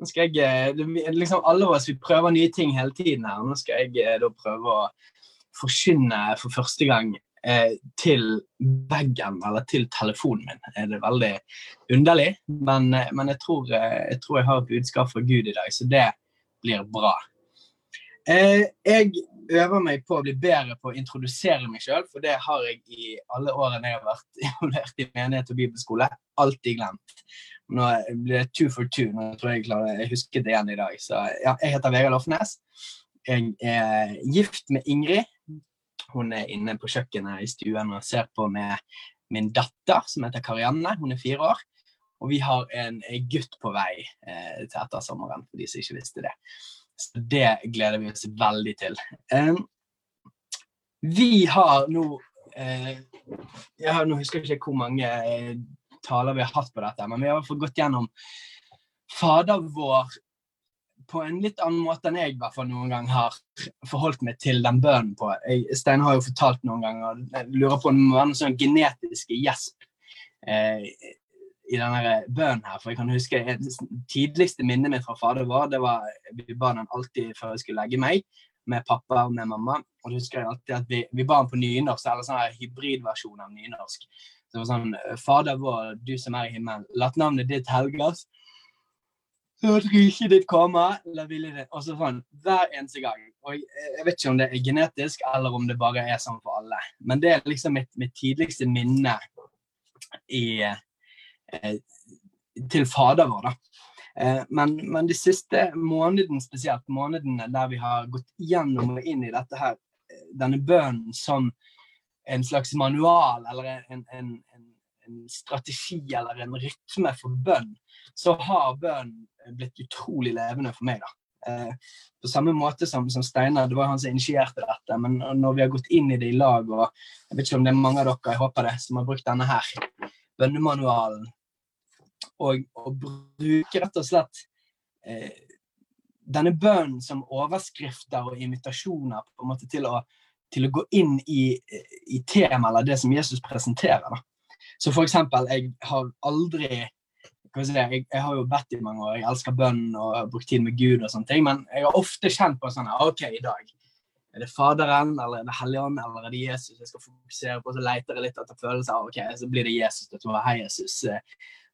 Nå skal jeg, eh, liksom Alle oss vi prøver nye ting hele tiden her. Nå skal jeg eh, da prøve å forkynne for første gang eh, til veggen, eller til telefonen min. Er Det veldig underlig, men, men jeg, tror, jeg tror jeg har et budskap fra Gud i dag, så det blir bra. Jeg øver meg på å bli bedre på å introdusere meg sjøl, for det har jeg i alle årene jeg har vært involvert i menighet og bibelskole, alltid glemt. Nå blir det two for two. Nå tror jeg jeg klarer jeg husker det igjen i dag. Så ja, jeg heter Vegard Lofnes. Jeg er gift med Ingrid. Hun er inne på kjøkkenet i stuen og ser på med min datter, som heter Karianne. Hun er fire år. Og vi har en gutt på vei eh, til etter sommeren, for de som ikke visste det. Så det gleder vi oss veldig til. Um, vi har nå eh, jeg Nå husker jeg ikke hvor mange eh, taler vi har hatt på dette, men vi har i hvert fall gått gjennom Fader vår på en litt annen måte enn jeg hvert fall noen gang har forholdt meg til den bønnen på. Jeg, Stein har jo fortalt noen ganger, jeg lurer på om det må være noen sånn genetiske gjesp eh, i denne bønnen her. For jeg kan huske det tidligste minnet mitt fra Fader vår, det var vi ba den alltid før jeg skulle legge meg, med pappa og med mamma. Og det husker jeg alltid at vi, vi ba den på nynorsk, eller sånn hybridversjon av nynorsk. Så det var sånn Fader vår, du som er i himmelen, la navnet ditt helges. La riket ditt komme, la viljen din Og så sånn hver eneste gang. Og jeg, jeg vet ikke om det er genetisk, eller om det bare er sånn for alle. Men det er liksom mitt, mitt tidligste minne i, eh, til Fader vår, da. Eh, men, men de siste månedene spesielt, månedene der vi har gått gjennom og inn i dette her, eh, denne bønnen som en slags manual eller en, en, en, en strategi eller en rytme for bønn, så har bønn blitt utrolig levende for meg. da. Eh, på samme måte som, som Steinar, det var han som initierte dette, men når vi har gått inn i det i lag, og jeg vet ikke om det er mange av dere, jeg håper det, som har brukt denne her, bønnemanualen, og, og bruke rett og slett eh, denne bønnen som overskrifter og invitasjoner på en måte til å, til å gå inn i, i temaet eller det som Jesus presenterer. da. Så for eksempel, jeg har aldri jeg, jeg, har jo bedt i mange år, jeg elsker bønn og har brukt tid med Gud, og sånne ting, men jeg har ofte kjent på sånn OK, i dag er det Faderen, eller er det Helligånd, eller er det Jesus jeg skal fokusere på? Så leter jeg litt etter følelser. OK, så blir det Jesus. Det tror jeg, Hei, Jesus.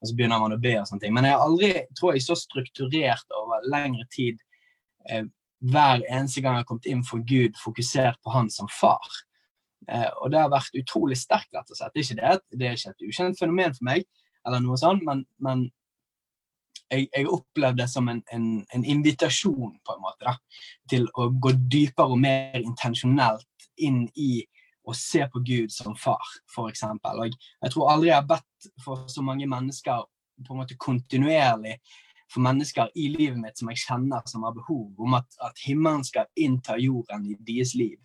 Og så begynner man å be og sånne ting. Men jeg har aldri, tror jeg, så strukturert over lengre tid eh, hver eneste gang jeg har kommet inn for Gud, fokusert på Han som far. Eh, og det har vært utrolig sterkt, rett og slett. Det er ikke det, det er ikke et ukjent fenomen for meg, eller noe sånt, men, men jeg, jeg opplevde det som en, en, en, invitasjon, på en måte, da, til å gå dypere og mer intensjonelt inn i å se på Gud som far, f.eks. Og jeg, jeg tror aldri jeg har bedt for så mange mennesker på en måte kontinuerlig for mennesker i livet mitt som jeg kjenner som har behov, om at, at himmelen skal innta jorden i deres liv.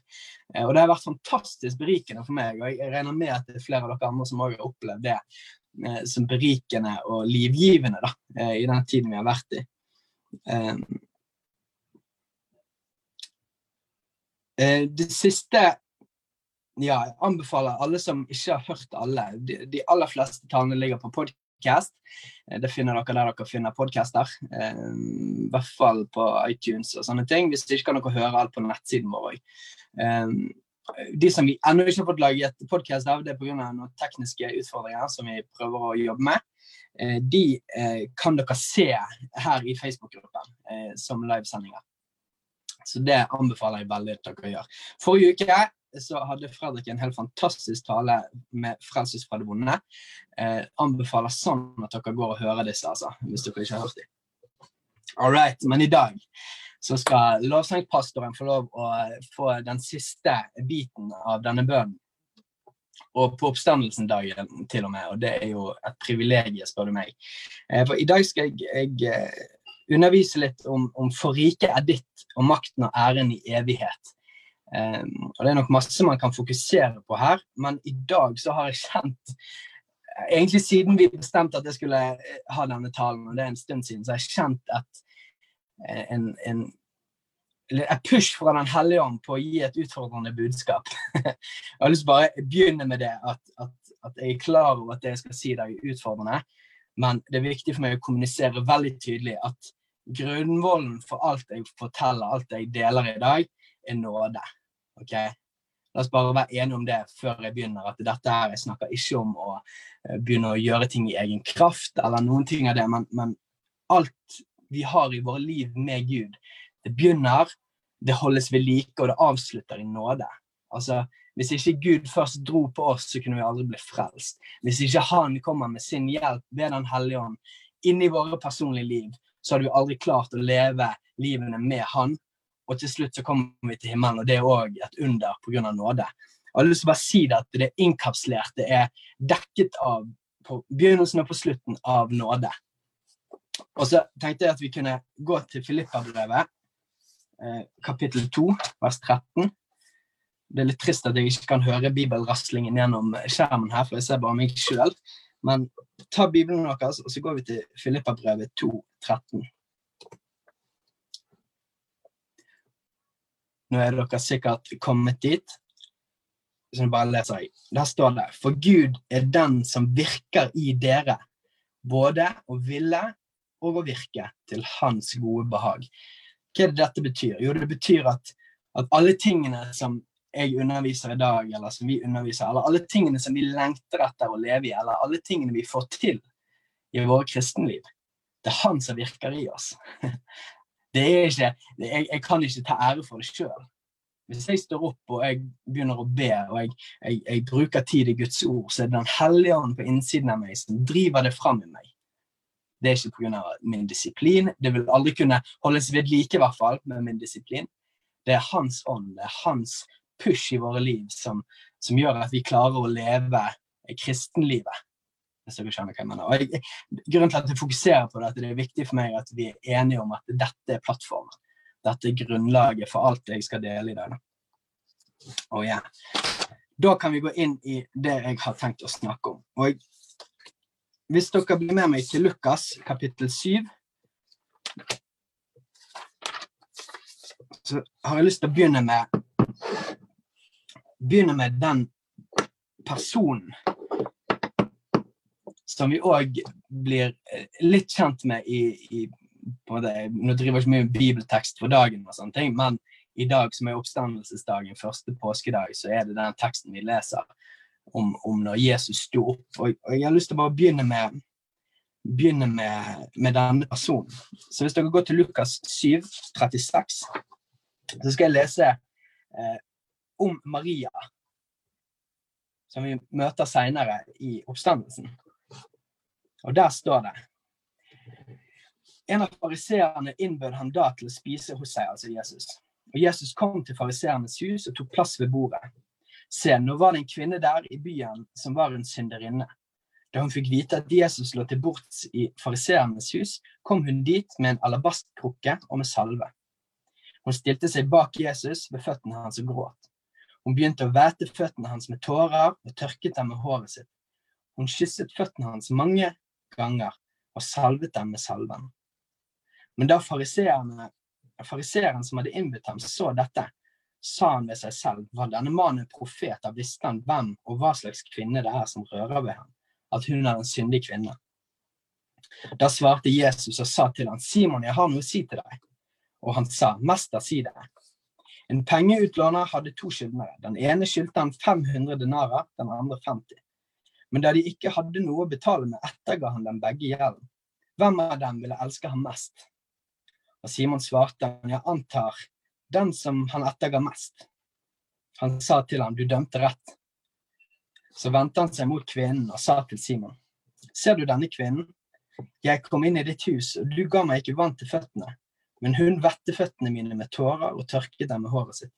Eh, og Det har vært fantastisk berikende for meg, og jeg, regner med at det er flere av dere andre som òg har opplevd det eh, som berikende og livgivende da, eh, i den tiden vi har vært i. Det siste ja, jeg anbefaler alle som ikke har hørt alle. De, de aller fleste talene ligger på podkast. Det finner dere der dere finner podcaster. I hvert fall på iTunes og sånne ting. Hvis ikke kan dere høre alt på nettsiden vår òg. De som vi ennå ikke har fått laget podkast av, det er pga. noen tekniske utfordringer som vi prøver å jobbe med. De kan dere se her i Facebook-gruppen. eh, som livesendinger. Så det anbefaler jeg veldig at dere gjør. Forrige uke så hadde Fredrik en helt fantastisk tale med Frelses fra det vonde. Eh, anbefaler sånn at dere går og hører disse, altså, hvis dere ikke har hørt dem. All right, men i dag så skal lovsangpastoren få lov å få den siste biten av denne bønnen. Og på oppstandelsen-dagen til og med, og det er jo et privilegium, spør du meg. Eh, for i dag skal jeg, jeg eh, undervise litt om, om 'For riket er ditt, og makten og æren i evighet'. Um, og Det er nok masse man kan fokusere på her, men i dag så har jeg kjent Egentlig siden vi bestemte at jeg skulle ha denne talen, og det er en stund siden, så har jeg kjent at en, en, et push fra Den hellige ånd på å gi et utfordrende budskap. jeg har lyst til å begynne med det, at, at, at, jeg er klar over at det jeg skal si der er utfordrende, men det er viktig for meg å kommunisere veldig tydelig at grunnvollen for alt jeg forteller, alt jeg deler i dag, er nåde. Ok? La oss bare være enige om det før jeg begynner. At dette her, Jeg snakker ikke om å eh, begynne å gjøre ting i egen kraft, eller noen ting av det, men, men alt vi har i våre liv med Gud, det begynner, det holdes ved like, og det avslutter i nåde. Altså, Hvis ikke Gud først dro på oss, så kunne vi aldri bli frelst. Hvis ikke Han kommer med sin hjelp ved Den hellige ånd inn i våre personlige liv, så hadde vi aldri klart å leve livene med Han og til slutt så kommer vi til himmelen, og det er òg et under pga. nåde. Jeg har lyst til å bare si det at det er innkapslert, det er dekket av på begynnelsen og på slutten av nåde. Og så tenkte jeg at vi kunne gå til Filippa-brevet, eh, kapittel 2, vers 13. Det er litt trist at jeg ikke kan høre bibelraslingen gjennom skjermen her, for jeg ser bare meg sjøl. Men ta Bibelen deres, og så går vi til Filippa-brevet 2, 13. Nå er dere sikkert kommet dit. Så bare leser jeg. Der står det For Gud er den som virker i dere, både å ville og å virke til hans gode behag. Hva er det dette betyr? Jo, det betyr at, at alle tingene som jeg underviser i dag, eller som vi underviser, eller alle tingene som vi lengter etter å leve i, eller alle tingene vi får til i våre kristenliv, det er han som virker i oss. det er ikke, jeg, jeg, kan ikke ta ære for det sjøl. Hvis jeg står opp og jeg begynner å be og jeg, jeg, jeg bruker tid i Guds ord, så er det Den hellige ånd på innsiden av meg som driver det fram i meg. Det er ikke pga. min disiplin. Det vil aldri kunne holdes ved like, i hvert fall, med min disiplin. Det er hans ånd, det er hans push i våre liv som, som gjør at vi klarer å leve kristenlivet hvis dere skjønner hva jeg mener. Og jeg, grunnen til at jeg fokuserer på dette, det er viktig for meg at vi er enige om at dette er plattformen. Dette er grunnlaget for alt jeg skal dele i dag. Oh, yeah. Da kan vi gå inn i det jeg har tenkt å snakke om. Og jeg, hvis dere blir med meg til Lukas kapittel 7 så har jeg lyst til å begynne med begynne med den personen som vi òg blir eh, litt kjent med i, i det, Nå driver jeg ikke mye bibeltekst for dagen, og sånne ting, men i dag som er oppstandelsesdagen, første påskedag, så er det den teksten vi leser om, om når Jesus sto opp. Og, og, jeg har lyst til å bare begynne med, begynne med, med denne personen. Så hvis dere går til Lukas 7, 36, så skal jeg lese eh, om Maria, som vi møter seinere i oppstandelsen. Og der står det En av fariseerne innbød han da til å spise hos seg, altså Jesus. Og Jesus kom til fariseernes hus og tok plass ved bordet. Se, nå var det en kvinne der i byen som var en synderinne. Da hun fikk vite at Jesus lå til bords i fariseernes hus, kom hun dit med en alabastkrukke og med salve. Hun stilte seg bak Jesus ved føttene hans og gråt. Hun begynte å væte føttene hans med tårer og tørket dem med håret sitt. Hun kysset føttene hans mange ganger og salvet dem med salven. Men da fariseeren som hadde innbudt ham, så dette, sa han ved seg selv, var denne mannen profet, da visste han hvem og hva slags kvinne det er som rører ved ham, at hun er en syndig kvinne. Da svarte Jesus og sa til ham, Simon, jeg har noe å si til deg. Og han sa, Mester, si det. En pengeutlåner hadde to skyldnere. Den ene skyldte han 500 denarer, den andre 50. Men da de ikke hadde noe å betale med, etterga han dem begge gjelden. Hvem av dem ville elske ham mest? Og Simon svarte han, jeg antar den som han etterga mest. Han sa til ham, du dømte rett. Så vendte han seg mot kvinnen og sa til Simon, ser du denne kvinnen? Jeg kom inn i ditt hus, og du ga meg ikke vann til føttene, men hun vette føttene mine med tårer og tørket dem med håret sitt.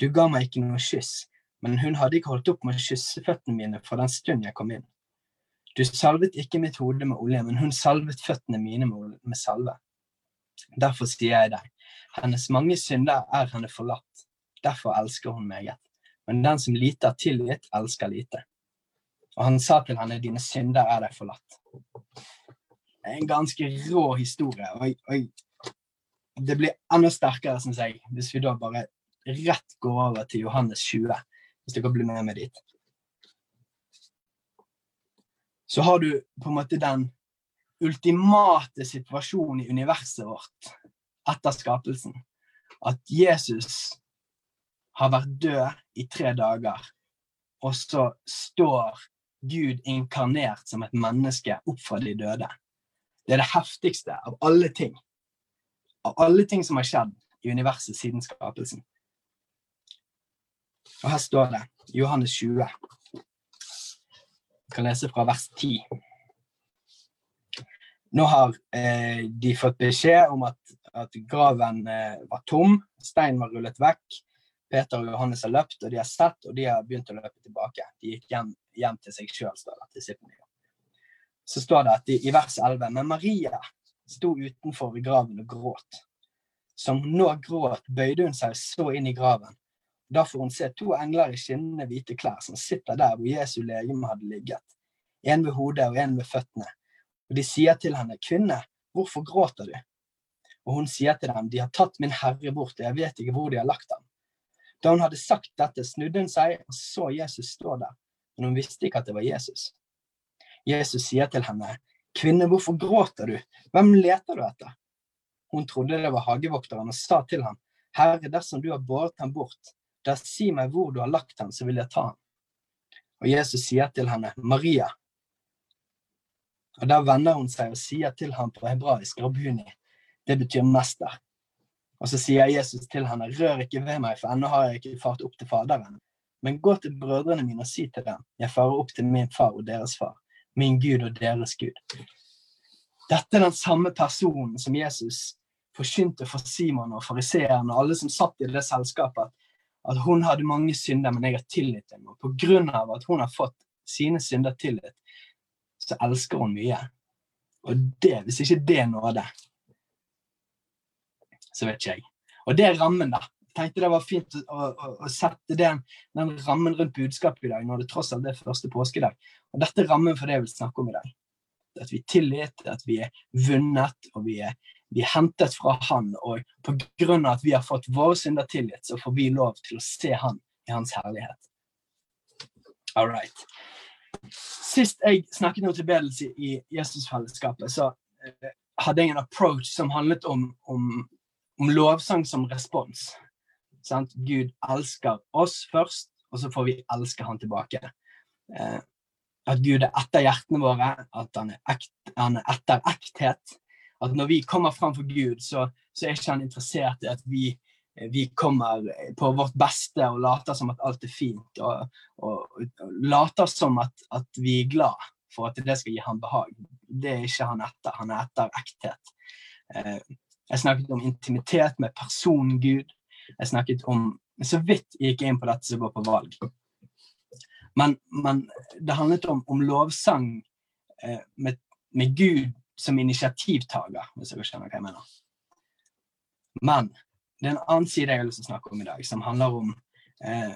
Du ga meg ikke noe kyss, men hun hadde ikke holdt opp med å kysse føttene mine fra den stund jeg kom inn. Du salvet ikke mitt hode med olje, men hun salvet føttene mine med salve. Derfor sier jeg deg, hennes mange synder er henne forlatt, derfor elsker hun meget. Men den som lite er tilgitt, elsker lite. Og han sa til henne, dine synder er deg forlatt. En ganske rå historie. og, og det blir enda sterkere, syns jeg, hvis vi da bare rett går over til Johannes 20. Hvis dere blir med meg dit. Så har du på en måte den ultimate situasjonen i universet vårt etter skapelsen. At Jesus har vært død i tre dager, og så står Gud inkarnert som et menneske opp fra de døde. Det er det heftigste av alle ting. Av alle ting som har skjedd i universet siden skapelsen. Og her står det Johannes 20. Jeg kan lese fra vers 10. Nå har eh, de fått beskjed om at, at graven eh, var tom, steinen var rullet vekk. Peter og Johannes har løpt, og de har sett, og de har begynt å løpe tilbake. De gikk hjem, hjem til seg sjøl, står det. Så står det at de, i vers 11 Men Maria sto utenfor graven og gråt. Som hun nå gråt, bøyde hun seg så inn i graven. Da får hun se to engler i skinnende hvite klær som sitter der hvor Jesu legeme hadde ligget, en ved hodet og en ved føttene. Og de sier til henne, kvinne, hvorfor gråter du? Og hun sier til dem, de har tatt min herre bort, og jeg vet ikke hvor de har lagt ham. Da hun hadde sagt dette, snudde hun seg og så Jesus stå der, men hun visste ikke at det var Jesus. Jesus sier til henne, kvinne, hvorfor gråter du, hvem leter du etter? Hun trodde det var hagevokteren og sa til ham, Herre, dersom du har båret ham bort, da si meg hvor du har lagt ham, så vil jeg ta ham. Og Jesus sier til henne, Maria. Og Da vender hun seg og sier til ham på hebraisk, Rabuni. Det betyr mester. Og så sier Jesus til henne, rør ikke ved meg, for ennå har jeg ikke fart opp til Faderen. Men gå til brødrene mine og si til dem, jeg farer opp til min far og deres far, min Gud og deres Gud. Dette er den samme personen som Jesus forkynte for Simon og fariseeren og alle som satt i det selskapet, at hun hadde mange synder, men jeg har tilgitt dem. Og på grunn av at hun har fått sine synder tilgitt, så elsker hun mye. Og det, hvis ikke det er nåde, så vet ikke jeg. Og det er rammen, da. Jeg tenkte det var fint å, å, å sette den, den, rammen rundt budskapet i dag, når det tross alt er første påskedag. Og dette er rammen for det jeg vil snakke om i dag. At vi er tillit, at vi er vunnet, og vi er vi hentet fra Han, og av at vi har fått våre synder tilgitt, så får vi lov til å se Han i Hans herlighet. All right. Sist jeg snakket om tilbedelse i Jesusfellesskapet, så eh, hadde jeg en approach som handlet om, om, om lovsang som respons. Sant? Gud elsker oss først, og så får vi elske Han tilbake. Eh, at Gud er etter hjertene våre, at han er, ekt, han er etter ekthet at når vi kommer fram for Gud, så, så er ikke han interessert i at vi, vi, kommer på vårt beste og later som at alt er fint, og, og, og later som at, at, vi er glad for at det skal gi ham behag. Det er ikke han etter. Han er etter ekthet. Eh, jeg snakket om intimitet med personen Gud. Jeg snakket om Så vidt gikk jeg inn på dette som går på valg. Men, men det handlet om, om lovsang eh, med, med Gud som initiativtaker, hvis dere skjønner hva jeg mener. Men det er en annen side jeg har lyst til å snakke om i dag, som handler om eh,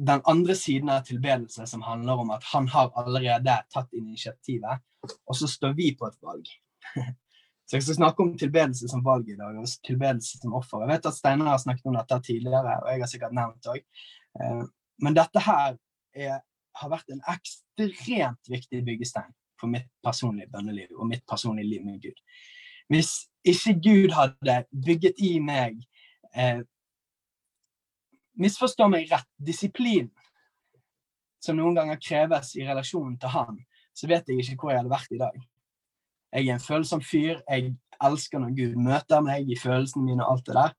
den andre siden av tilbedelse, som handler om at han har allerede tatt initiativet, og så står vi på et valg. så jeg skal snakke om tilbedelse som valg i dag, og tilbedelse som offer. Jeg vet at Steinar har snakket om dette tidligere, og jeg har sikkert nevnt det òg. Eh, men dette her er, har vært en ekstremt viktig byggestein for mitt personlige bønneliv og mitt personlige liv med Gud. Hvis ikke Gud hadde bygget i meg eh, Misforstå meg rett disiplin som noen ganger kreves i relasjonen til Han, så vet jeg ikke hvor jeg hadde vært i dag. Jeg er en følsom fyr. Jeg elsker når Gud møter meg i følelsene mine og alt det der.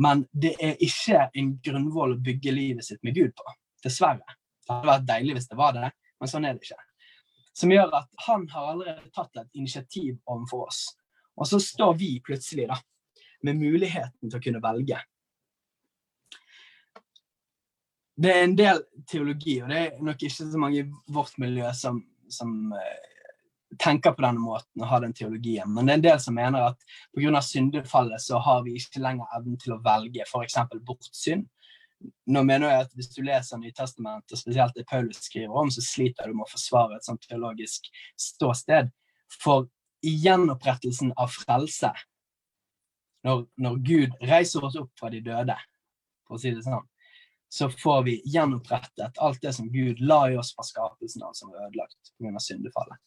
Men det er ikke en grunnvoll å bygge livet sitt med Gud på. Dessverre. Det hadde vært deilig hvis det var det, men sånn er det ikke. Som gjør at han har allerede tatt et initiativ overfor oss. Og så står vi plutselig da, med muligheten til å kunne velge. Det er en del teologi, og det er nok ikke så mange i vårt miljø som, som uh, tenker på denne måten og har den teologien. Men det er en del som mener at pga. syndefallet så har vi ikke lenger evnen til å velge f.eks. bort synd nå mener jeg at Hvis du leser Nytestamentet, og spesielt det Paulus skriver om, så sliter du med å forsvare et sånt teologisk ståsted. For i gjenopprettelsen av frelse, når, når, Gud reiser oss opp fra de døde, for å si det sånn, så får vi gjenopprettet alt det som Gud la i oss fra skapelsen av, som var ødelagt pga. syndefallet.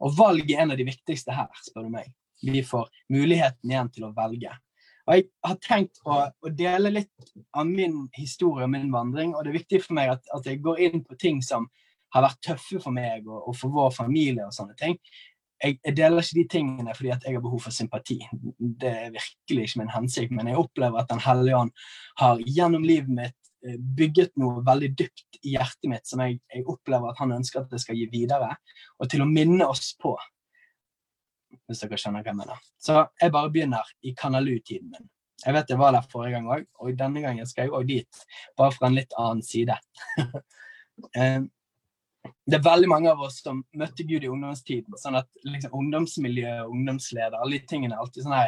Og valg er en av de viktigste her, spør du meg. Vi får muligheten igjen til å velge. Og jeg har tenkt å, å, dele litt av min historie og min vandring. Og det er viktig for meg at, at jeg går inn på ting som har vært tøffe for meg og, og for vår familie og sånne ting. Jeg, jeg, deler ikke de tingene fordi at jeg har behov for sympati. Det er virkelig ikke min hensikt. Men jeg opplever at Den hellige ånd har gjennom livet mitt eh, bygget noe veldig dypt i hjertet mitt som jeg, jeg opplever at han ønsker at det skal gi videre. Og til å minne oss på hvis dere skjønner hva jeg mener. Så jeg bare begynner i Kanalu-tiden min. Jeg vet jeg var der forrige gang òg, og denne gangen skal jeg òg dit, bare fra en litt annen side. Eh, det er veldig mange av oss som møtte Gud i ungdomstiden. sånn at liksom, Ungdomsmiljø, ungdomsleder, alle de tingene er alltid sånne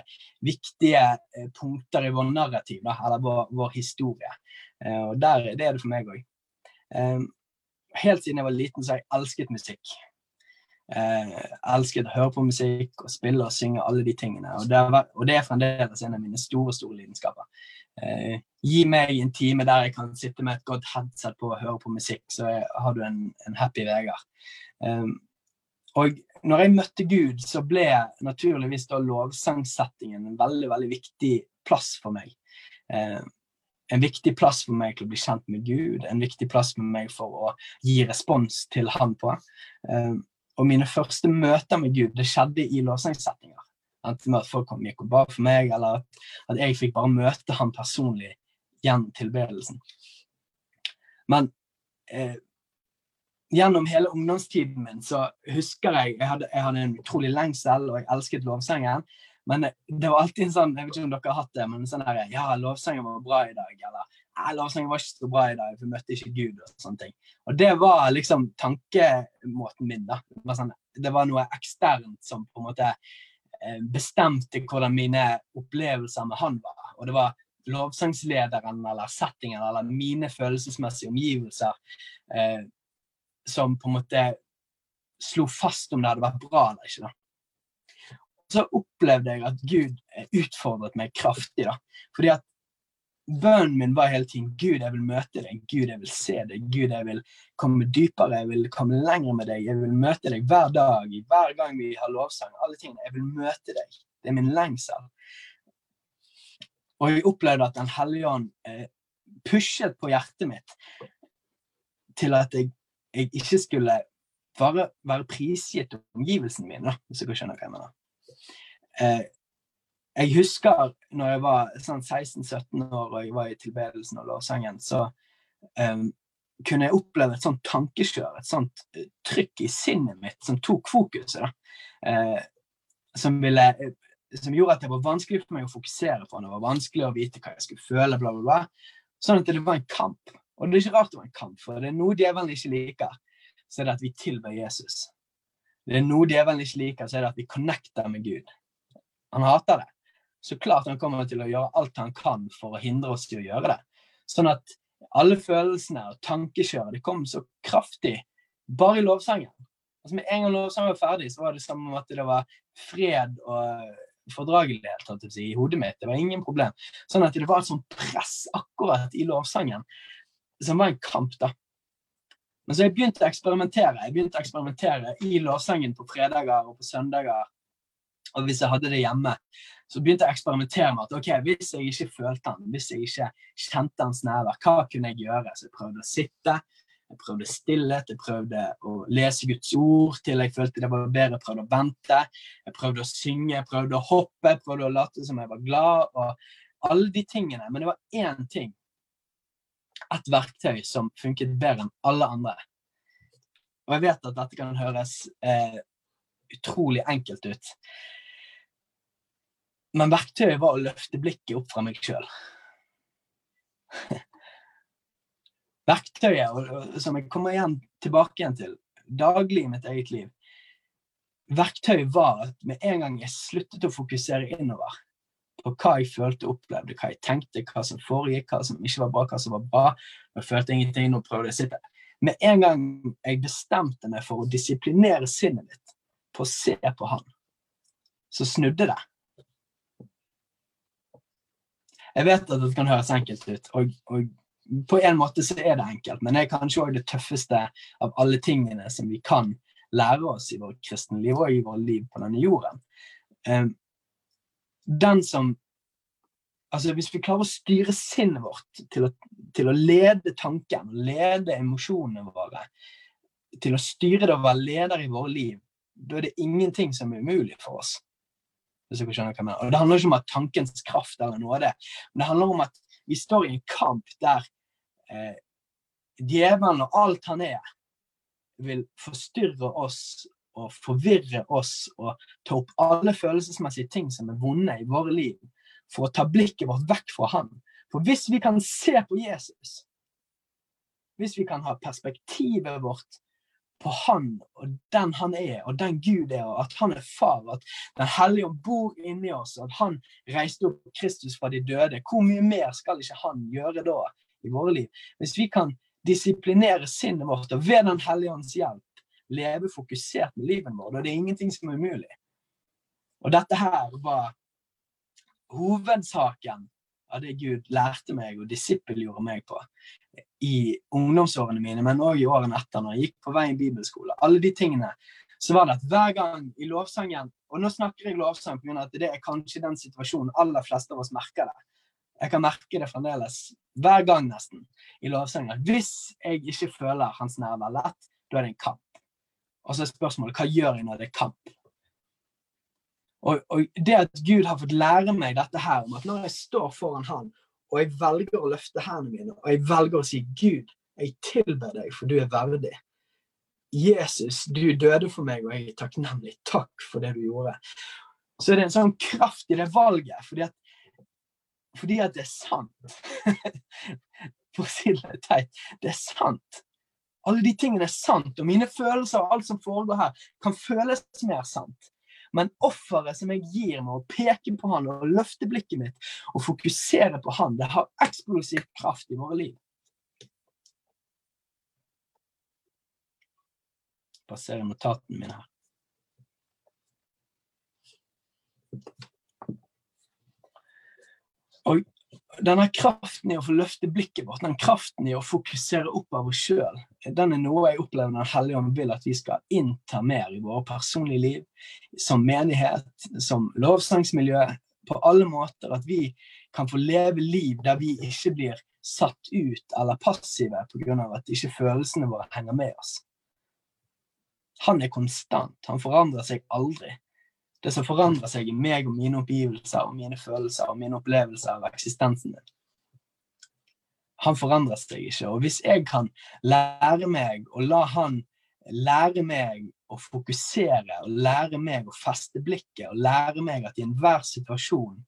viktige eh, punkter i vår narrativ, da, eller vår, vår historie. Eh, og der, det er det for meg òg. helt siden jeg var liten, så har jeg elsket musikk. Eh, elsket å høre på musikk og spille og synge, alle de tingene. Og det, er, og det er fremdeles en av mine store store lidenskaper. Eh, gi meg en time der jeg kan sitte med et godt headset på og høre på musikk, så jeg, har du en, en happy Vegard. Eh, og når jeg møtte Gud, så ble naturligvis da lovsangsettingen en veldig, veldig viktig plass for meg. Eh, en viktig plass for meg til å bli kjent med Gud, en viktig plass for meg for å gi respons til Han på. Eh, og mine første møter med Gud det skjedde i lovsangsettinger. Enten med at folk kom gikk og ba for meg, eller at, at jeg fikk bare møte han personlig gjennom tilbedelsen. Men eh, gjennom hele ungdomstiden min så husker jeg jeg hadde, jeg hadde en utrolig lengsel, og jeg elsket lovsangen. Men det var alltid en sånn jeg vet ikke om dere har hatt det, men en sånn her, ja, lovsangen var bra i dag, eller lovsangen var ikke så bra i dag, for vi møtte ikke Gud. Og sånne ting. Og det var liksom tankemåten min. da. Det var, sånn, det var noe eksternt som på en måte eh, bestemte hvordan mine opplevelser med han var. Og det var lovsangslederen eller settingen eller mine følelsesmessige omgivelser eh, som på en måte slo fast om det hadde vært bra eller ikke. da. Så opplevde jeg at Gud eh, utfordret meg kraftig. da. Fordi at bønnen min var hele tiden Gud, jeg vil møte deg. Gud, jeg vil se deg. Gud, jeg vil komme dypere. Jeg vil komme lenger med deg. Jeg vil møte deg hver dag, hver gang vi har lovsang. alle tingene. Jeg vil møte deg. Det er min lengsel. Og jeg opplevde at Den hellige ånd eh, pushet på hjertet mitt til at jeg, jeg ikke skulle bare være prisgitt omgivelsene mine, hvis dere skjønner hva jeg mener. Eh, jeg husker når jeg var sånn 16-17 år og jeg var i tilbedelsen og lovsangen, så um, kunne jeg oppleve et sånt tankekjør, et sånt uh, trykk i sinnet mitt som tok fokuset. Uh, som, ville, uh, som gjorde at det var vanskelig for meg å fokusere på. Det var vanskelig å vite hva jeg skulle føle, bla, bla, bla. Sånn at det var en kamp. Og det er ikke rart det var en kamp, for det er noe djevelen ikke liker, så er det at vi tilber Jesus. Det er noe djevelen ikke liker, så er det at vi connecter med Gud. Han hater det så klart han kommer til å gjøre alt han kan for å hindre oss i å gjøre det. Sånn at alle følelsene og tankekjøret det kom så kraftig bare i lovsangen. Altså Med en gang lovsangen var ferdig, så var det som om at det var fred og fordragelighet si, i hodet mitt. Det var ingen problem. Sånn at det var et sånt press akkurat i lovsangen som var en kamp, da. Men så jeg begynte å eksperimentere. Jeg begynte å eksperimentere i lovsangen på fredager og på søndager. Og hvis jeg hadde det hjemme, så begynte jeg å eksperimentere med at ok, hvis jeg ikke følte han, hvis jeg ikke kjente hans nærvær, hva kunne jeg gjøre? Så jeg prøvde å sitte. Jeg prøvde stillhet, jeg prøvde å lese Guds ord til jeg følte det var bedre. Jeg prøvde å vente, jeg prøvde å synge, jeg prøvde å hoppe, jeg prøvde å late som jeg var glad. og Alle de tingene. Men det var én ting, et verktøy, som funket bedre enn alle andre. Og jeg vet at dette kan høres eh, utrolig enkelt ut. Men verktøyet var å løfte blikket opp fra meg sjøl. verktøyet som jeg kommer igjen tilbake igjen til daglig i mitt eget liv, verktøyet var at med en gang jeg sluttet å fokusere innover på hva jeg følte og opplevde, hva jeg tenkte, hva som foregikk, hva som ikke var bra, hva som var bra, jeg følte ingenting, nå prøvde jeg å sitte Med en gang jeg bestemte meg for å disiplinere sinnet mitt på å se på han, så snudde det. Jeg vet at det kan høres enkelt ut, og, og på en måte så er det enkelt, men det er kanskje òg det tøffeste av alle tingene som vi kan lære oss i vårt kristne liv og i vårt liv på denne jorden. Um, den som Altså, hvis vi klarer å styre sinnet vårt til å, til å lede tanken, lede emosjonene våre, til å styre det å være leder i våre liv, da er det ingenting som er umulig for oss. Hvis dere skjønner hva jeg mener. Og Det handler ikke om at tankens kraft eller det, men det handler om at vi står i en kamp der eh, djevelen og alt han er, vil forstyrre oss og forvirre oss og ta opp alle følelsesmessige ting som er vonde i våre liv, for å ta blikket vårt vekk fra Han. For hvis vi kan se på Jesus, hvis vi kan ha perspektivet vårt på Han og den han er, og den Gud er, og at han er far, at Den hellige ånd bor inni oss, og at han reiste opp Kristus fra de døde. Hvor mye mer skal ikke han gjøre da i våre liv? Hvis vi kan disiplinere sinnet vårt og ved Den hellige ånds hjelp leve fokusert med livet vårt, og det er ingenting som er umulig. Og dette her var hovedsaken av det Gud lærte meg og disippelgjorde meg på i ungdomsårene mine, men òg i årene etter, når jeg gikk på vei i bibelskole. Alle de tingene. Så var det at hver gang i lovsangen Og nå snakker jeg lovsang pga. at det er kanskje den situasjonen aller fleste av oss merker det. Jeg kan merke det fremdeles hver gang nesten i lovsangen. Hvis jeg ikke føler hans nærvær lett, da er det en kamp. Og så er spørsmålet hva gjør jeg når det er kamp? Og, og, det at Gud har fått lære meg dette her, om at når jeg står foran Han, og jeg velger å løfte hendene mine, og jeg velger å si Gud, jeg tilber deg, for du er verdig. Jesus, du døde for meg, og jeg er takknemlig. Takk for det du gjorde. Så er det en sånn kraft i det valget, fordi at, fordi at det er sant. For å si det teit. Det er sant. Alle de tingene er sant, og mine følelser og alt som foregår her, kan føles mer sant. Men offeret som jeg gir med å peke på han og løfte blikket mitt og fokusere på han, det har eksplosiv kraft i våre liv. Passerer notatene mine her. Og denne kraften i å få løfte blikket vårt, den kraften i å fokusere opp av oss sjøl, den er noe jeg opplever Den hellige ånd vil at vi skal innta mer i våre personlige liv, som menighet, som lovsangsmiljø, på alle måter. At vi kan få leve liv der vi ikke blir satt ut eller passive pga. at ikke følelsene våre henger med oss. Han er konstant, han forandrer seg aldri det som forandrer seg i meg og mine oppgivelser og mine følelser og mine opplevelser av eksistensen min. Han forandrer seg ikke. Og hvis jeg kan lære meg og la han lære meg å fokusere og lære meg å feste blikket og lære meg at i enhver situasjon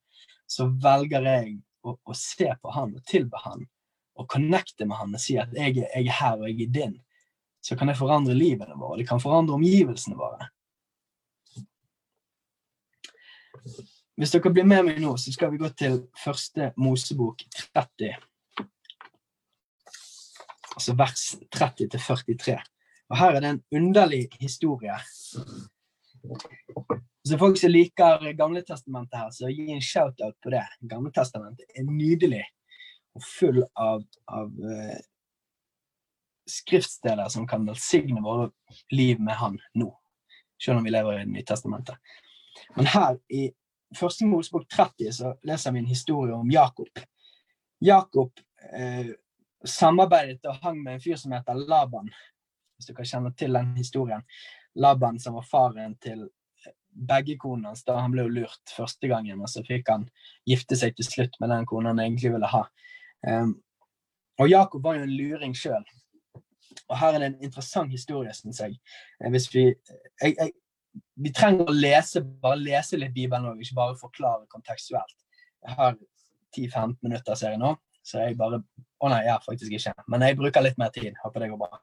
så velger jeg å, å se på han og tilbe han og connecte med han og si at jeg, jeg er her og jeg er din, så kan det forandre livene våre. Det kan forandre omgivelsene våre. Hvis dere blir med meg nå, så skal vi gå til første Mosebok 30. Altså vers 30-43. Og her er det en underlig historie. Så folk som liker Gamletestamentet her, så gi en shout-out på det. Gamletestamentet er nydelig og full av, av uh, skriftsteder som kan velsigne våre liv med Han nå. Selv om vi lever i Det nye testamentet. Men her i første Mosebok 30 så leser vi en historie om Jakob. Jakob eh, samarbeidet og hang med en fyr som heter Laban, hvis du kan kjenne til den historien. Laban som var faren til begge konene hans da han ble jo lurt første gangen, og så fikk han gifte seg til slutt med den kona han egentlig ville ha. Um, og Jakob var jo en luring sjøl. Og her er det en interessant historie, syns jeg. Eh, hvis vi, jeg, jeg, vi trenger å lese, bare lese litt Bibelen òg, ikke bare forklare kontekstuelt. Jeg har 10-15 minutter, ser jeg nå, så jeg bare Å nei, har faktisk ikke. Men jeg bruker litt mer tid. Håper det går bra.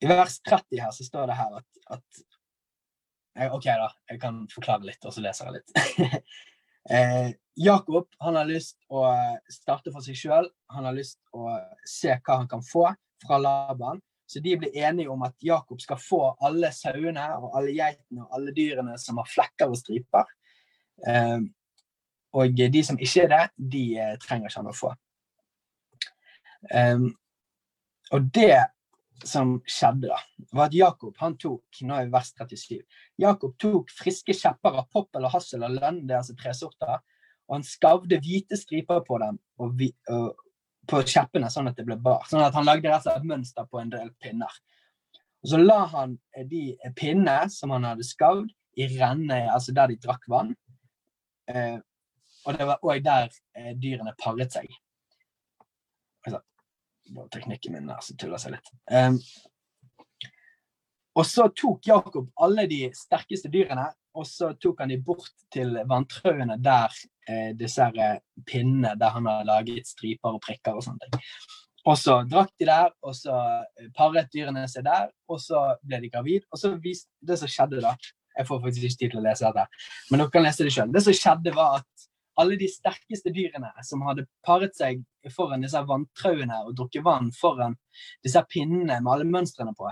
I vers 30 her så står det her at, at OK, da. Jeg kan forklare litt, og så leser jeg litt. eh, Jakob han har lyst å starte for seg sjøl. Han har lyst å se hva han kan få fra Laban. Så de blir enige om at Jakob skal få alle sauene og alle geitene og alle dyrene som har flekker og striper. Eh, og de som ikke er det, de eh, trenger ikke han å få. Um, og det som skjedde, da, var at Jakob han tok nå er vers 37, Jakob tok friske kjepper av poppel og hassel og lønn, det er altså tresorter, og han skavde hvite striper på dem og, vi, og, på kjeppene, sånn at det ble bar. Sånn at han lagde rett og slett et mønster på en del pinner. Og Så la han de pinnene som han hadde skavd, i renne, altså der de drakk vann. Eh, og det var òg der eh, dyrene paret seg. Altså, bare teknikken min her som tuller seg litt. Um, og så tok Jakob alle de sterkeste dyrene, og så tok han de bort til vanntrauene der eh, disse her pinnene der han har laget striper og prikker og sånne ting. Og så drakk de der, og så paret dyrene seg der, og så ble de gravid. Og så viste det som skjedde da Jeg får faktisk ikke tid til å lese dette, men dere kan lese det sjøl. Det som skjedde, var at alle de sterkeste dyrene som hadde paret seg foran disse vanntrauene og drukket vann foran disse pinnene med alle mønstrene på,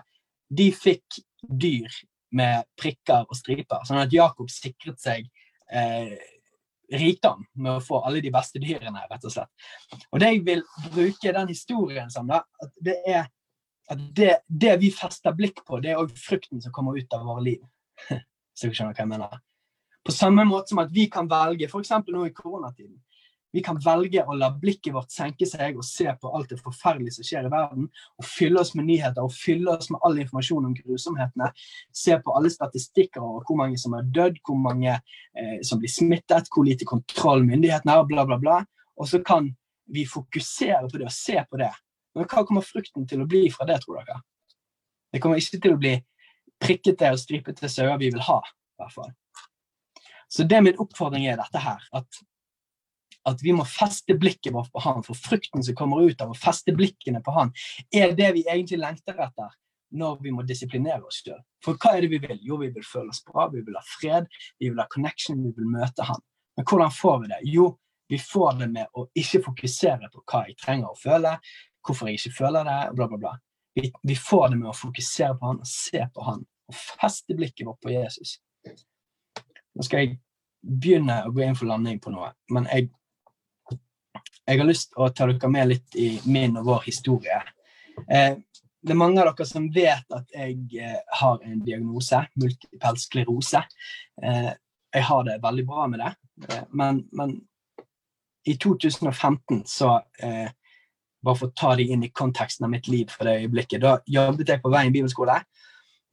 de fikk dyr med prikker og striper. Sånn at Jakob sikret seg eh, rikdom med å få alle de beste dyrene, rett og slett. Og det jeg vil bruke den historien som, da, at det er at det, det vi fester blikk på, det er òg frukten som kommer ut av våre liv. Så du skjønner hva jeg mener. På samme måte som at vi kan velge, f.eks. nå i koronatiden, vi kan velge å la blikket vårt senke seg og se på alt det forferdelige som skjer i verden, og fylle oss med nyheter og fylle oss med all informasjon om grusomhetene. Se på alle statistikker over hvor mange som er dødd, hvor mange eh, som blir smittet, hvor lite kontroll myndighetene har, bla, bla, bla. Og så kan vi fokusere på det og se på det. Men hva kommer frukten til å bli fra det, tror dere? Det kommer ikke til å bli prikkete og stripete sauer vi vil ha, i hvert fall. Så det min oppfordring er dette her, at, at vi må feste blikket vårt på han, for frukten som kommer ut av å feste blikkene på han, er det vi egentlig lengter etter når vi må disiplinere oss sjøl. For hva er det vi vil? Jo, vi vil føle oss bra, vi vil ha fred, vi vil ha connection, vi vil møte han. Men hvordan får vi det? Jo, vi får det med å ikke fokusere på hva jeg trenger å føle, hvorfor jeg ikke føler det, bla, bla, bla. Vi, vi får det med å fokusere på han og se på han, og feste blikket vårt på Jesus. Nå skal jeg begynne å gå inn for landing på noe, men jeg, jeg har lyst til å ta dere med litt i min og vår historie. Eh, det er mange av dere som vet at jeg eh, har en diagnose, multipel sklerose. Eh, jeg har det veldig bra med det, eh, men, men, i 2015 så eh, Bare for å ta det inn i konteksten av mitt liv for det øyeblikket. Da jobbet jeg på Veien bibelskole.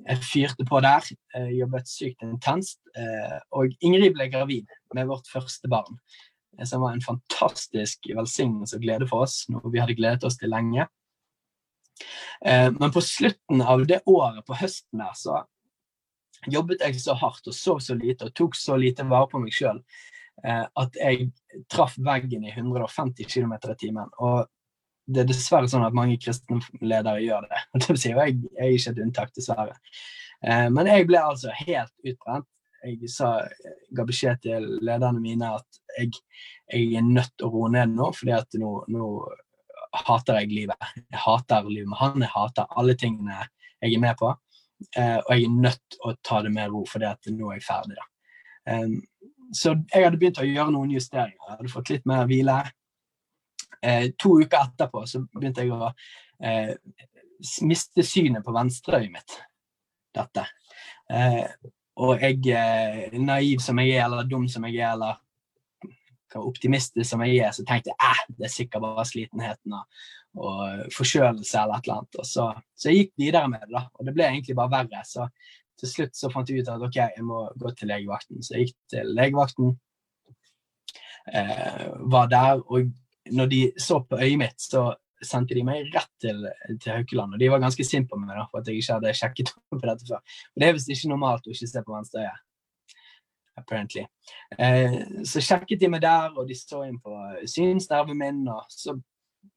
Jeg fyrte på der, jeg jobbet sykt intenst. Eh, og Ingrid ble gravid med vårt første barn, eh, som var en fantastisk velsignelse og glede for oss, noe vi hadde gledet oss til lenge. Eh, men på slutten av det året, på høsten der, så jobbet jeg så hardt og sov så lite og tok så lite vare på meg sjøl at jeg traff veggen i 150 km i timen. Og det er dessverre sånn at mange kristne ledere gjør det. Det vil si, jeg, jeg er ikke et unntak, dessverre. Eh, men jeg ble altså helt utbrent. Jeg sa, ga beskjed til lederne mine at jeg, jeg er nødt til å roe ned nå, fordi at nå, nå, hater jeg livet. Jeg hater livet med han, jeg hater alle tingene jeg er med på. Eh, og jeg er nødt til å ta det med ro, fordi at nå er jeg ferdig. da. Um, så jeg hadde begynt å gjøre noen justeringer. Jeg hadde fått litt mer hvile. Eh, to uker etterpå så begynte jeg å eh, miste synet på venstreøyet mitt. Dette. Eh, og jeg, eh, naiv som jeg er, eller dum som jeg er, eller optimistisk som jeg er, så tenkte jeg eh, det er sikkert bare slitenheten og, og forkjølelse eller et eller annet. Og så, så, jeg gikk videre med det, da. Og det ble egentlig bare verre. Så til slutt så fant jeg ut at OK, jeg må gå til legevakten. Så jeg gikk til legevakten, eh, var der, og når de så på øyet mitt, så sendte de meg rett til, til Haukeland. Og de var ganske sinte på meg da, for at jeg ikke hadde sjekket opp på dette før. Og det er visst ikke normalt å ikke se på venstre øye. Apparently. Eh, så sjekket de meg der, og de så inn på synsnerven min. og så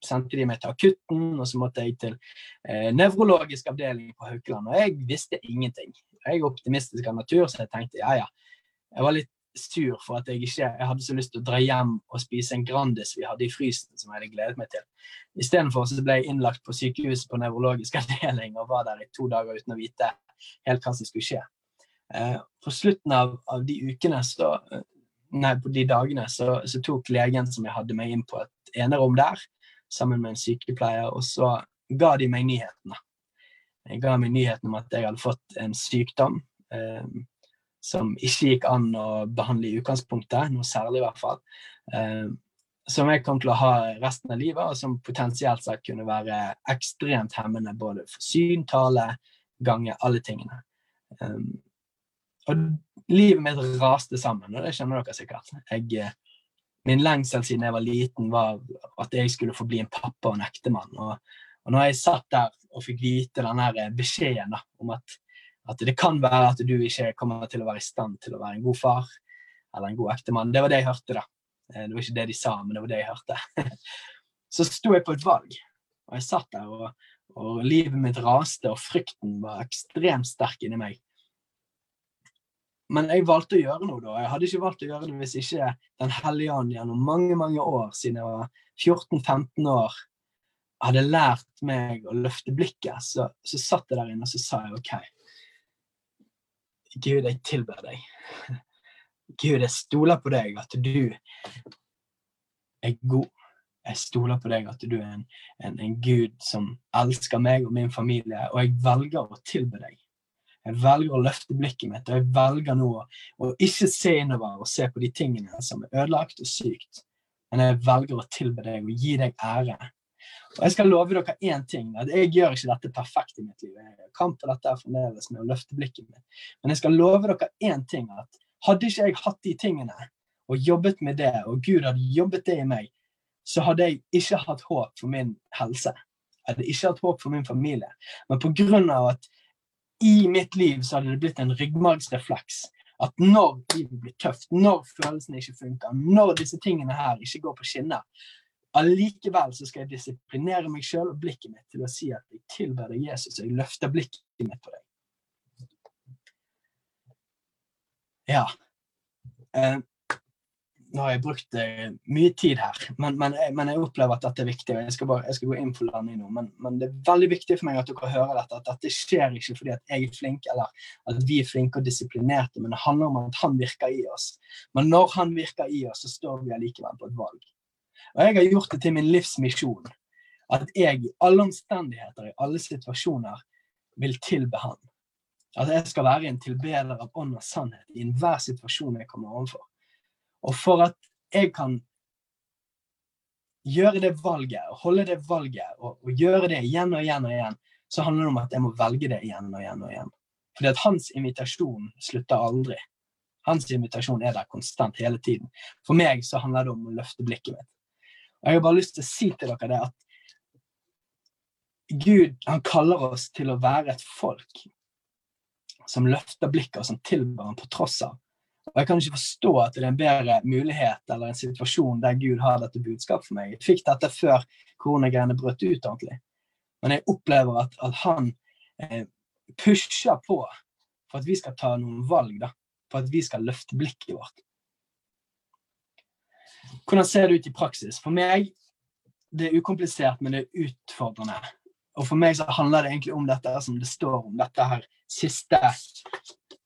sendte de meg til akutten, og så måtte jeg til eh, nevrologisk avdeling på Haukeland. Og jeg visste ingenting. Jeg er optimistisk av natur, så jeg tenkte ja, ja. Jeg var litt sur for at jeg ikke jeg hadde så lyst til å dra hjem og spise en Grandis vi hadde i frysen, som jeg hadde gledet meg til. Istedenfor ble jeg innlagt på sykehuset på nevrologisk avdeling og var der i to dager uten å vite helt hva som skulle skje. Eh, på slutten av, av, de ukene så, nei, på de dagene så, så, tok legen som jeg hadde meg inn på et enerom der, sammen med en sykepleier, og så ga de meg nyhetene. Jeg ga meg nyheten om at jeg hadde fått en sykdom. Eh, som ikke gikk an å behandle i utgangspunktet, noe særlig i hvert fall. Eh, som jeg kom til å ha resten av livet, og som potensielt sett kunne være ekstremt hemmende både for syn, tale, gange, alle tingene. Eh, og livet mitt raste sammen, og det kjenner dere sikkert. Jeg, eh, min lengsel siden jeg var liten, var at jeg skulle få bli en pappa og en ektemann. Og, og når jeg satt der og fikk vite denne beskjeden om at at det kan være at du ikke kommer til å være i stand til å være en god far eller en god ektemann. Det var det jeg hørte, da. Eh, det var ikke det de sa, men det var det jeg hørte. Så sto jeg på et valg, og jeg satt der, og, og livet mitt raste, og frykten var ekstremt sterk inni meg. Men jeg valgte å gjøre noe da. Jeg hadde ikke valgt å gjøre det hvis ikke Den hellige ånd gjennom mange mange år, siden jeg var 14-15 år, hadde lært meg å løfte blikket. Så, så satt jeg der inne og så sa jeg OK, Gud, jeg tilber deg. Gud, jeg stoler på deg, at du er god. Jeg stoler på deg, at du er en, en, en, Gud som elsker meg og min familie, og jeg velger å tilbe deg. Jeg velger å løfte blikket mitt, og jeg velger nå å ikke se innover og se på de tingene som er ødelagt og sykt, men jeg velger å tilbe deg og gi deg ære og Jeg skal love dere én ting. at Jeg gjør ikke dette perfekt i mitt liv. Jeg kan på dette fremdeles med å løfte blikket mitt. Men jeg skal love dere én ting. at Hadde ikke jeg hatt de tingene og jobbet med det, og Gud hadde jobbet det i meg, så hadde jeg ikke hatt håp for min helse. Jeg hadde ikke hatt håp for min familie. Men på grunn av at i mitt liv så hadde det blitt en ryggmargsrefleks. At når livet blir tøft, når følelsene ikke funker, når disse tingene her ikke går på skinner, Allikevel så skal jeg disiplinere meg sjøl og blikket mitt til å si at jeg tilber deg Jesus, og jeg løfter blikket mitt på deg. Ja. Eh, nå har jeg brukt eh, mye tid her, men, men, men, jeg opplever at dette er viktig. og Jeg skal, bare, jeg skal gå inn for landing nå, men, men, det er veldig viktig for meg at dere hører dette. At dette skjer ikke fordi at jeg er flink, eller at vi er flinke og disiplinerte, men det handler om at han virker i oss. Men når han virker i oss, så står vi allikevel på et valg. Og jeg har gjort det til min livsmisjon at jeg i alle omstendigheter, i alle situasjoner, vil tilbe Han. At jeg skal være en tilbeder av ånd og sannhet i enhver situasjon jeg kommer overfor. Og for at jeg kan gjøre det valget, og holde det valget, og, og gjøre det igjen og igjen og igjen, så handler det om at jeg må velge det igjen og igjen og igjen. Fordi at hans invitasjon slutter aldri. Hans invitasjon er der konstant hele tiden. For meg så handler det om å løfte blikket mitt. Jeg har bare lyst til å si til dere det at Gud han kaller oss til å være et folk som løfter blikket og som tilber ham på tross av. Og Jeg kan ikke forstå at det er en bedre mulighet eller en situasjon der Gud har dette budskapet for meg. Jeg fikk dette før koronagreiene brøt ut ordentlig. Men jeg opplever at, at han eh, pusher på for at vi skal ta noen valg. da, For at vi skal løfte blikket vårt. Hvordan ser det ut i praksis? For meg det er ukomplisert, men det er utfordrende. Og for meg så handler det egentlig om dette som det står om, dette her siste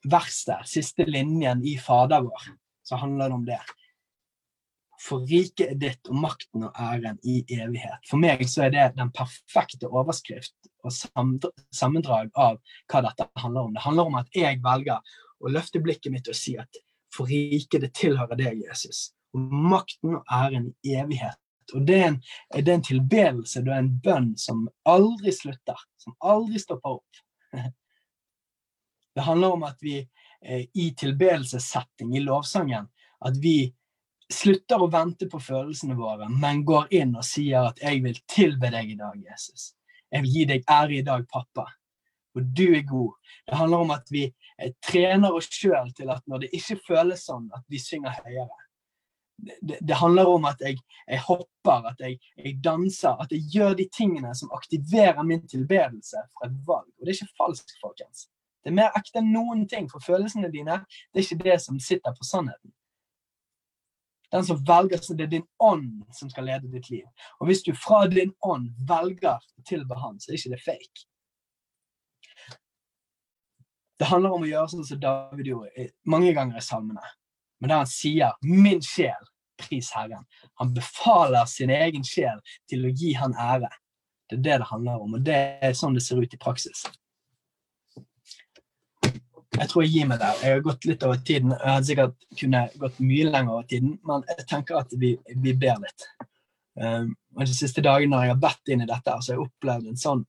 verset, siste linjen i Fader vår. Så handler det om det. For riket er ditt, og makten og æren i evighet. For meg så er det den perfekte overskrift og sammendrag av hva dette handler om. Det handler om at jeg velger å løfte blikket mitt og si at for riket det tilhører deg, Jesus og makten og æren i evighet. Og det er, en, det en tilbedelse, det er en bønn som aldri slutter, som aldri stopper opp. Det handler om at vi eh, i tilbedelsessetting, i lovsangen, at vi slutter å vente på følelsene våre, men går inn og sier at 'jeg vil tilbe deg i dag, Jesus'. Jeg vil gi deg ære i dag, pappa. Og du er god. Det handler om at vi eh, trener oss sjøl til at når det ikke føles sånn, at vi synger høyere det, det, handler om at jeg, jeg hopper, at jeg, jeg, danser, at jeg gjør de tingene som aktiverer min tilbedelse fra et valg. Og det er ikke falskt, folkens. Det er mer ekte enn noen ting, for følelsene dine det er ikke det som sitter på sannheten. Den som velger, så Det er din ånd som skal lede ditt liv. Og hvis du fra din ånd velger å tilbe Han, så er ikke det fake. Det handler om å gjøre sånn som David gjorde mange ganger i salmene men der han sier 'min sjel, pris Herren'. Han befaler sin egen sjel til å gi han ære. Det er det det handler om, og det er sånn det ser ut i praksis. Jeg tror jeg gir meg der. Jeg har gått litt over tiden. Jeg hadde sikkert kunne gått mye lenger over tiden, men jeg tenker at vi, vi ber litt. Um, og De siste dagene når jeg har bedt inn i dette, så har jeg opplevd en sånn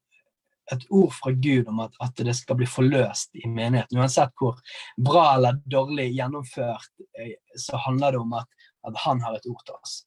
et ord fra Gud om at, at, det skal bli forløst i menigheten. Uansett hvor bra eller dårlig gjennomført, eh, så handler det om at, at han har et ord til oss.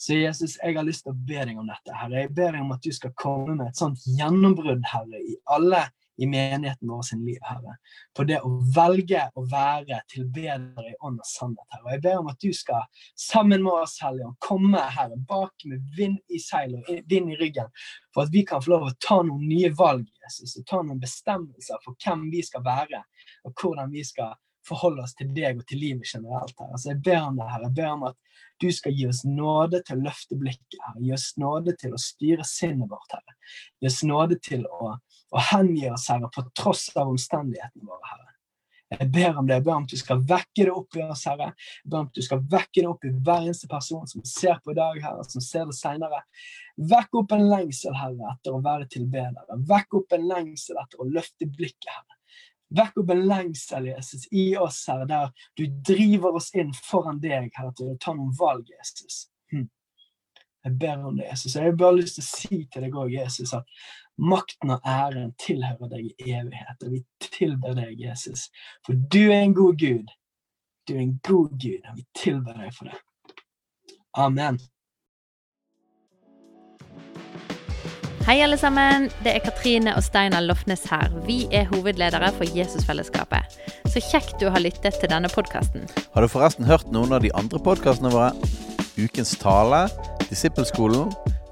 Så Jesus, jeg har lyst til å be deg om dette. Herre. Jeg ber deg om at du skal komme med et sånt gjennombrudd, Herre, i alle i menigheten vår sin liv, Herre. På det å velge å være tilbedere i ånd og sannhet, Herre. Og jeg ber om at du skal, sammen med oss, Hellige komme, Herre, bak med vind i seilet og vind i ryggen, for at vi kan få lov å ta noen nye valg, Jesus, og ta noen bestemmelser for hvem vi skal være, og hvordan vi skal forholde oss til deg og til livet generelt. Her. Altså, jeg ber om det her. Jeg ber om at du skal gi oss nåde til å løfte blikket. her. Gi oss nåde til å styre sinnet vårt. Herre. Gi oss nåde til å og hengi oss, Herre, på tross av omstendighetene våre, Herre. Jeg ber om det. Jeg ber om at du skal vekke det opp i oss, Herre. Jeg ber om at du skal vekke det opp i hver eneste person som ser på i dag, Herre, som ser det seinere. Vekk opp en lengsel, Herre, etter å være tilbedere. Vekk opp en lengsel etter å løfte blikket, Herre. Vekk opp en lengsel, Jesus, i oss, Herre, der du driver oss inn foran deg, Herre, til å ta noen valg, Jesus. Hm. Jeg ber om det, Jesus. Jeg har bare lyst til å si til deg òg, Jesus, at Makten og æren tilhører deg i evighet, og vi tilber deg, Jesus. For du er en god Gud. Du er en god Gud, og vi tilber deg for det. Amen. Hei, alle sammen. Det er Katrine og Steinar Lofnes her. Vi er hovedledere for Jesusfellesskapet. Så kjekt du har lyttet til denne podkasten. Har du forresten hørt noen av de andre podkastene våre? Ukens tale, Disippelskolen